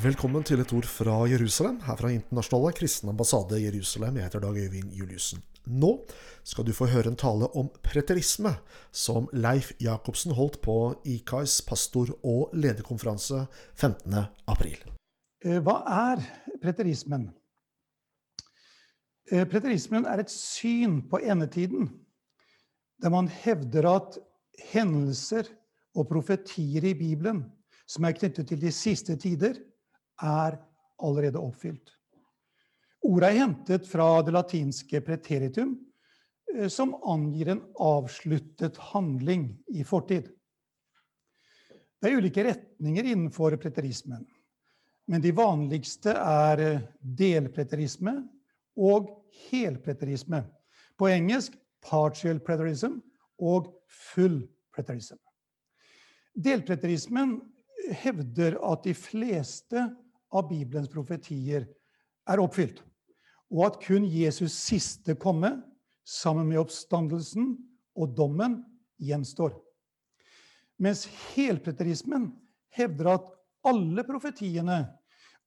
Velkommen til et ord fra Jerusalem, her fra Internasjonale kristne ambassade Jerusalem. Jeg heter Dag Øyvind Juliussen. Nå skal du få høre en tale om preterisme, som Leif Jacobsen holdt på IKAIs pastor- og lederkonferanse 15. april. Eh, Hva er preterismen? Eh, Preterismen er et syn på endetiden, der man hevder at hendelser og profetier i Bibelen som er knyttet til de siste tider, er allerede oppfylt. Ordet er hentet fra det latinske preteritum, eh, som angir en avsluttet handling i fortid. Det er ulike retninger innenfor preterismen, men de vanligste er eh, delpreterisme og helpreterisme. På engelsk partial preterism og full preterism. Delpreterismen hevder at de fleste av Bibelens profetier er oppfylt, og at kun Jesus' siste komme, sammen med oppstandelsen og dommen, gjenstår. Mens helpreterismen hevder at alle profetiene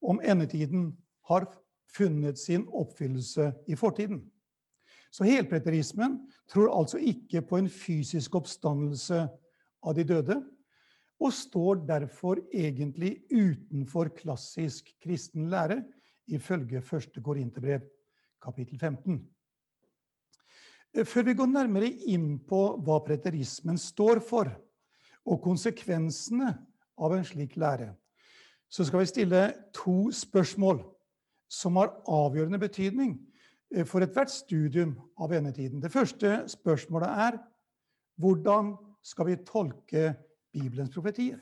om endetiden har funnet sin oppfyllelse i fortiden. Så helpreterismen tror altså ikke på en fysisk oppstandelse av de døde, og står derfor egentlig utenfor klassisk kristen lære, ifølge 1. Korinterbrev, kapittel 15. Før vi går nærmere inn på hva preterismen står for, og konsekvensene av en slik lære, så skal vi stille to spørsmål som har avgjørende betydning for ethvert studium av endetiden. Det første spørsmålet er hvordan skal vi tolke Bibelens profetier?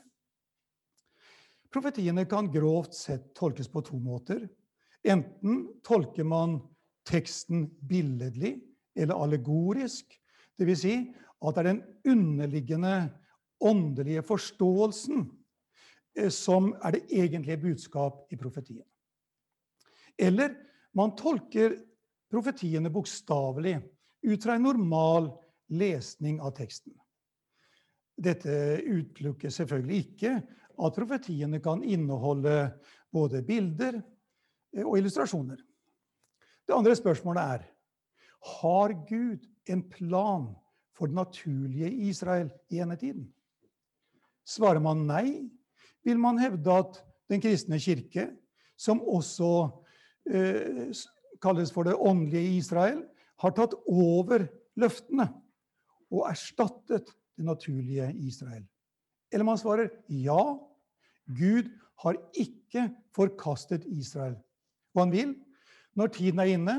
Profetiene kan grovt sett tolkes på to måter. Enten tolker man teksten billedlig eller allegorisk, dvs. Si at det er den underliggende åndelige forståelsen som er det egentlige budskap i profetien. Eller man tolker profetiene bokstavelig ut fra en normal lesning av teksten. Dette utelukker selvfølgelig ikke at profetiene kan inneholde både bilder og illustrasjoner. Det andre spørsmålet er har Gud en plan for det naturlige Israel i endetiden? Svarer man nei, vil man hevde at Den kristne kirke, som også eh, kalles for det åndelige Israel, har tatt over løftene og erstattet det naturlige Israel. Eller man svarer ja, Gud har ikke forkastet Israel. Og han vil, når tiden er inne,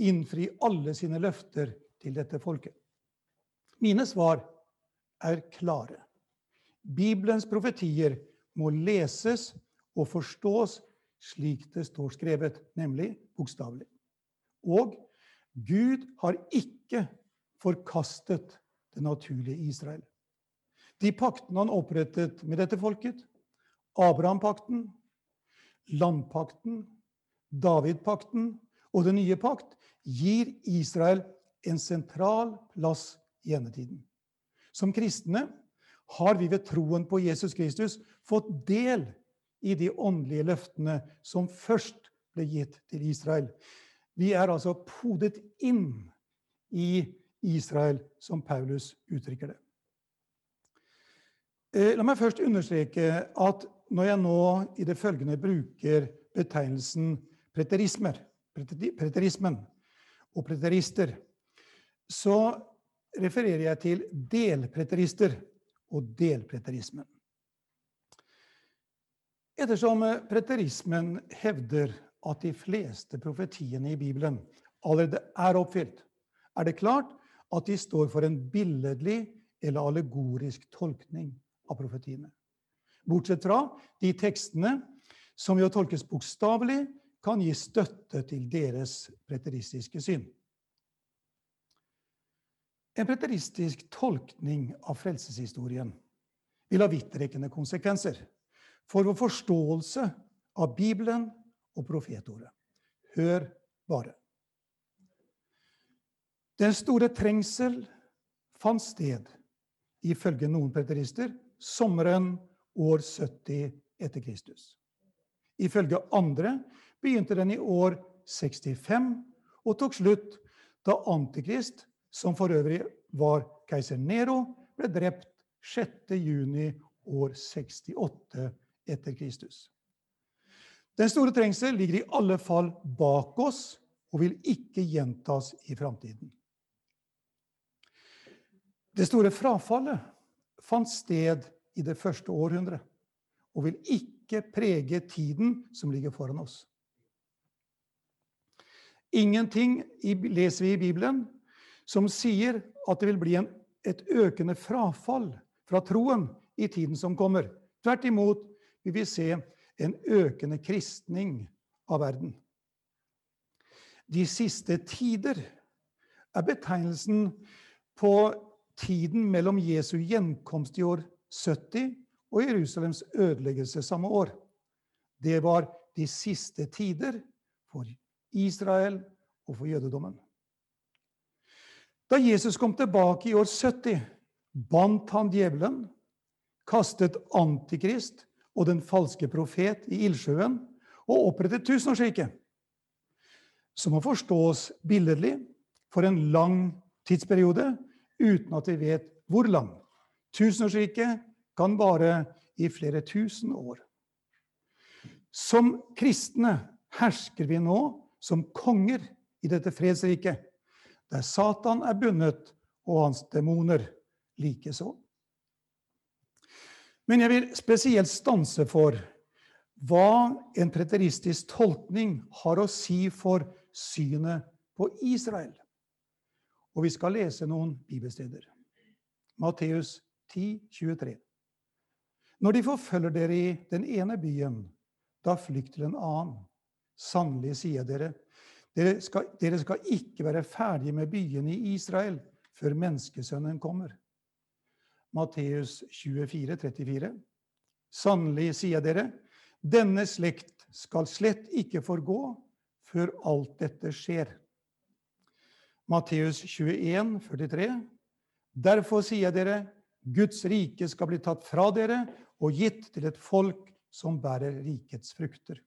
innfri alle sine løfter til dette folket. Mine svar er klare. Bibelens profetier må leses og forstås slik det står skrevet, nemlig bokstavelig. Og Gud har ikke forkastet det naturlige Israel. De paktene han opprettet med dette folket, Abraham-pakten, landpakten, David-pakten og den nye pakt, gir Israel en sentral plass i endetiden. Som kristne har vi ved troen på Jesus Kristus fått del i de åndelige løftene som først ble gitt til Israel. Vi er altså podet inn i Israel, som Paulus uttrykker det. La meg først understreke at når jeg nå i det følgende bruker betegnelsen preterismer, preterismen og preterister, så refererer jeg til delpreterister og delpreterismen. Ettersom preterismen hevder at de fleste profetiene i Bibelen allerede er oppfylt, er det klart at de står for en billedlig eller allegorisk tolkning av profetiene. Bortsett fra de tekstene som ved å tolkes bokstavelig kan gi støtte til deres preteristiske syn. En preteristisk tolkning av frelseshistorien vil ha vidtrekkende konsekvenser for vår forståelse av Bibelen og profetordet. Hør bare. Den store trengsel fant sted, ifølge noen preterister, sommeren år 70 etter Kristus. Ifølge andre begynte den i år 65 og tok slutt da Antikrist, som for øvrig var keiser Nero, ble drept 6. juni år 68 etter Kristus. Den store trengsel ligger i alle fall bak oss og vil ikke gjentas i framtiden. Det store frafallet fant sted i det første århundret og vil ikke prege tiden som ligger foran oss. Ingenting leser vi i Bibelen som sier at det vil bli en, et økende frafall fra troen i tiden som kommer. Tvert imot vil vi se en økende kristning av verden. De siste tider er betegnelsen på tiden mellom Jesu gjenkomst i år 70 og Jerusalems ødeleggelse samme år. Det var de siste tider for Israel og for jødedommen. Da Jesus kom tilbake i år 70, bandt han djevelen, kastet Antikrist og den falske profet i ildsjøen og opprettet tusenårsriket, som må forstås billedlig for en lang tidsperiode uten at vi vet hvor lang. Tusenårsriket kan vare i flere tusen år. Som kristne hersker vi nå som konger i dette fredsriket, der Satan er bundet og hans demoner likeså. Men jeg vil spesielt stanse for hva en preteristisk tolkning har å si for synet på Israel. Og vi skal lese noen bibelsteder. Matteus 10, 23. Når de forfølger dere i den ene byen, da flykt til en annen. Sannelig, sier dere, dere skal, dere skal ikke være ferdige med byene i Israel før menneskesønnen kommer. Matteus 24, 34. Sannelig, sier dere, denne slekt skal slett ikke forgå før alt dette skjer. Matteus 21, 43. Derfor sier dere, Guds rike skal bli tatt fra dere og gitt til et folk som bærer rikets frukter.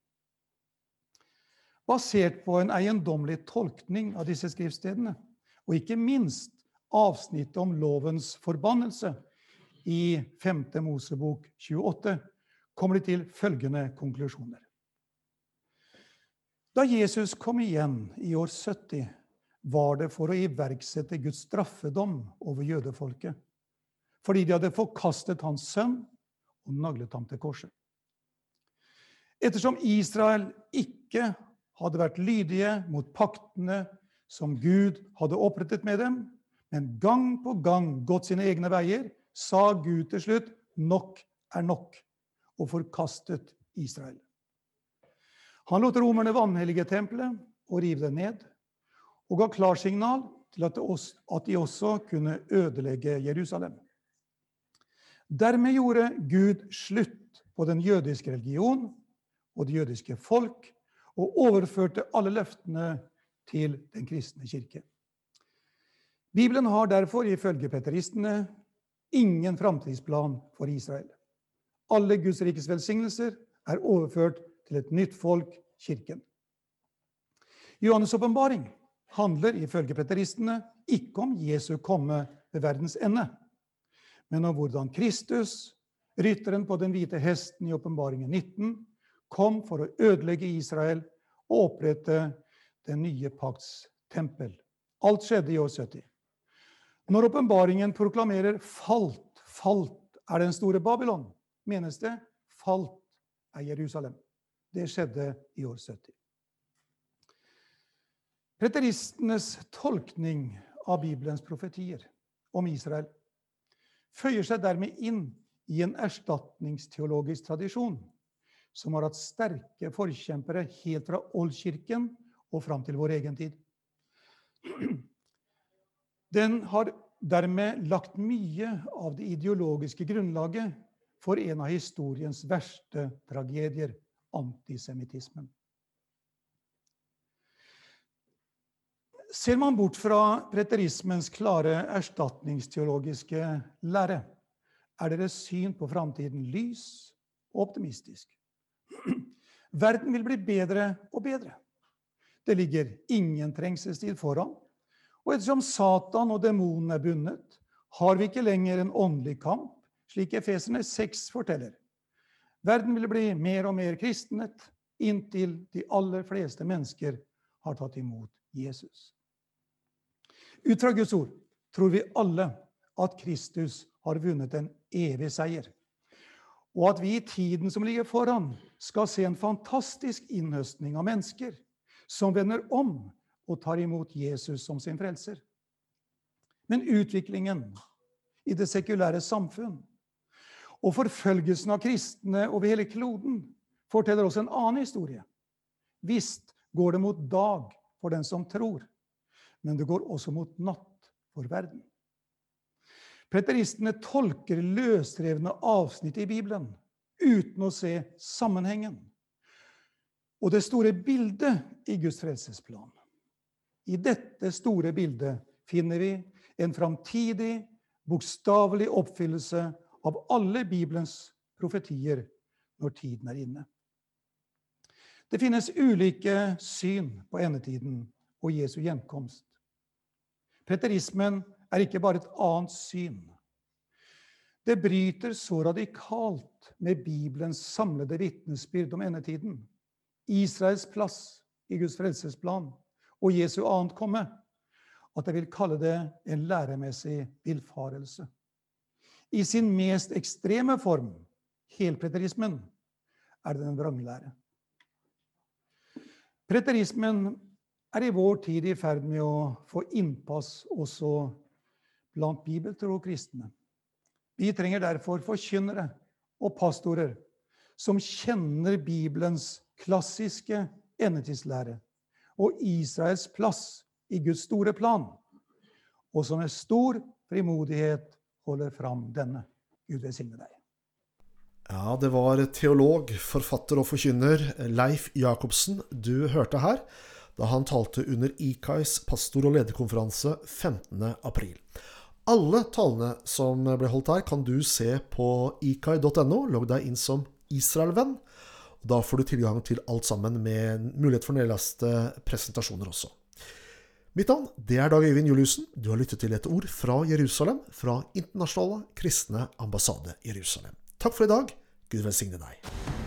Basert på en eiendommelig tolkning av disse skriftstedene, og ikke minst avsnittet om lovens forbannelse, i 5. Mosebok 28 kommer de til følgende konklusjoner. Da Jesus kom igjen i år 70, var det for å iverksette Guds straffedom over jødefolket, fordi de hadde forkastet hans sønn og naglet ham til korset. Ettersom Israel ikke hadde vært lydige mot paktene som Gud hadde opprettet med dem, men gang på gang gått sine egne veier, sa Gud til slutt 'nok er nok', og forkastet Israel. Han lot romerne vanhellige tempelet og rive det ned, og ga klarsignal til at de også kunne ødelegge Jerusalem. Dermed gjorde Gud slutt på den jødiske religion og det jødiske folk, og overførte alle løftene til den kristne kirke. Bibelen har derfor ifølge peteristene ingen framtidsplan for Israel. Alle Guds rikes velsignelser er overført til et nytt folk, kirken. Johannes' åpenbaring handler ifølge preteristene ikke om Jesu komme ved verdens ende, men om hvordan Kristus, rytteren på den hvite hesten i åpenbaringen 19, kom for å ødelegge Israel og opprette den nye pakts tempel. Alt skjedde i år 70. Når åpenbaringen proklamerer 'falt, falt er den store Babylon', menes det 'falt er Jerusalem'. Det skjedde i år 70. Preteristenes tolkning av Bibelens profetier om Israel føyer seg dermed inn i en erstatningsteologisk tradisjon som har hatt sterke forkjempere helt fra oldkirken og fram til vår egen tid. Den har dermed lagt mye av det ideologiske grunnlaget for en av historiens verste tragedier, antisemittismen. Ser man bort fra preterismens klare erstatningsteologiske lære, er deres syn på framtiden lys og optimistisk. Verden vil bli bedre og bedre. Det ligger ingen trengselstid foran. Og ettersom Satan og demonen er bundet, har vi ikke lenger en åndelig kamp, slik Efeserne 6 forteller. Verden vil bli mer og mer kristnet inntil de aller fleste mennesker har tatt imot Jesus. Ut fra Guds ord tror vi alle at Kristus har vunnet en evig seier. Og at vi i tiden som ligger foran, skal se en fantastisk innhøstning av mennesker som vender om og tar imot Jesus som sin frelser. Men utviklingen i det sekulære samfunn og forfølgelsen av kristne over hele kloden forteller oss en annen historie. Visst går det mot dag for den som tror, men det går også mot natt for verden. Preteristene tolker løsrevne avsnitt i Bibelen uten å se sammenhengen og det store bildet i Guds frelsesplan. I dette store bildet finner vi en framtidig, bokstavelig oppfyllelse av alle Bibelens profetier når tiden er inne. Det finnes ulike syn på endetiden og Jesu gjenkomst. Preterismen er ikke bare et annet syn. Det bryter så radikalt med Bibelens samlede vitnesbyrd om endetiden, Israels plass i Guds frelsesplan og Jesu annet komme, at jeg vil kalle det en læremessig villfarelse. I sin mest ekstreme form, helpreterismen, er det en vranglære. Preterismen er i vår tid i ferd med å få innpass også blant bibeltro kristne. Vi trenger derfor forkynnere og pastorer som kjenner Bibelens klassiske endetidslære og Israels plass i Guds store plan, og som med stor frimodighet holder fram denne. Gud velsigne deg. Ja, det var teolog, forfatter og forkynner Leif Jacobsen du hørte her da han talte under ICAIs pastor- og lederkonferanse 15.4. Alle talene som ble holdt her, kan du se på ikai.no. Logg deg inn som Israelvenn. Da får du tilgang til alt sammen med mulighet for nedlaste presentasjoner også. Mitt navn det er Dag Øyvind Juliussen. Du har lyttet til et ord fra Jerusalem, fra Internasjonale kristne ambassade Jerusalem. Takk for i dag. Gud velsigne deg.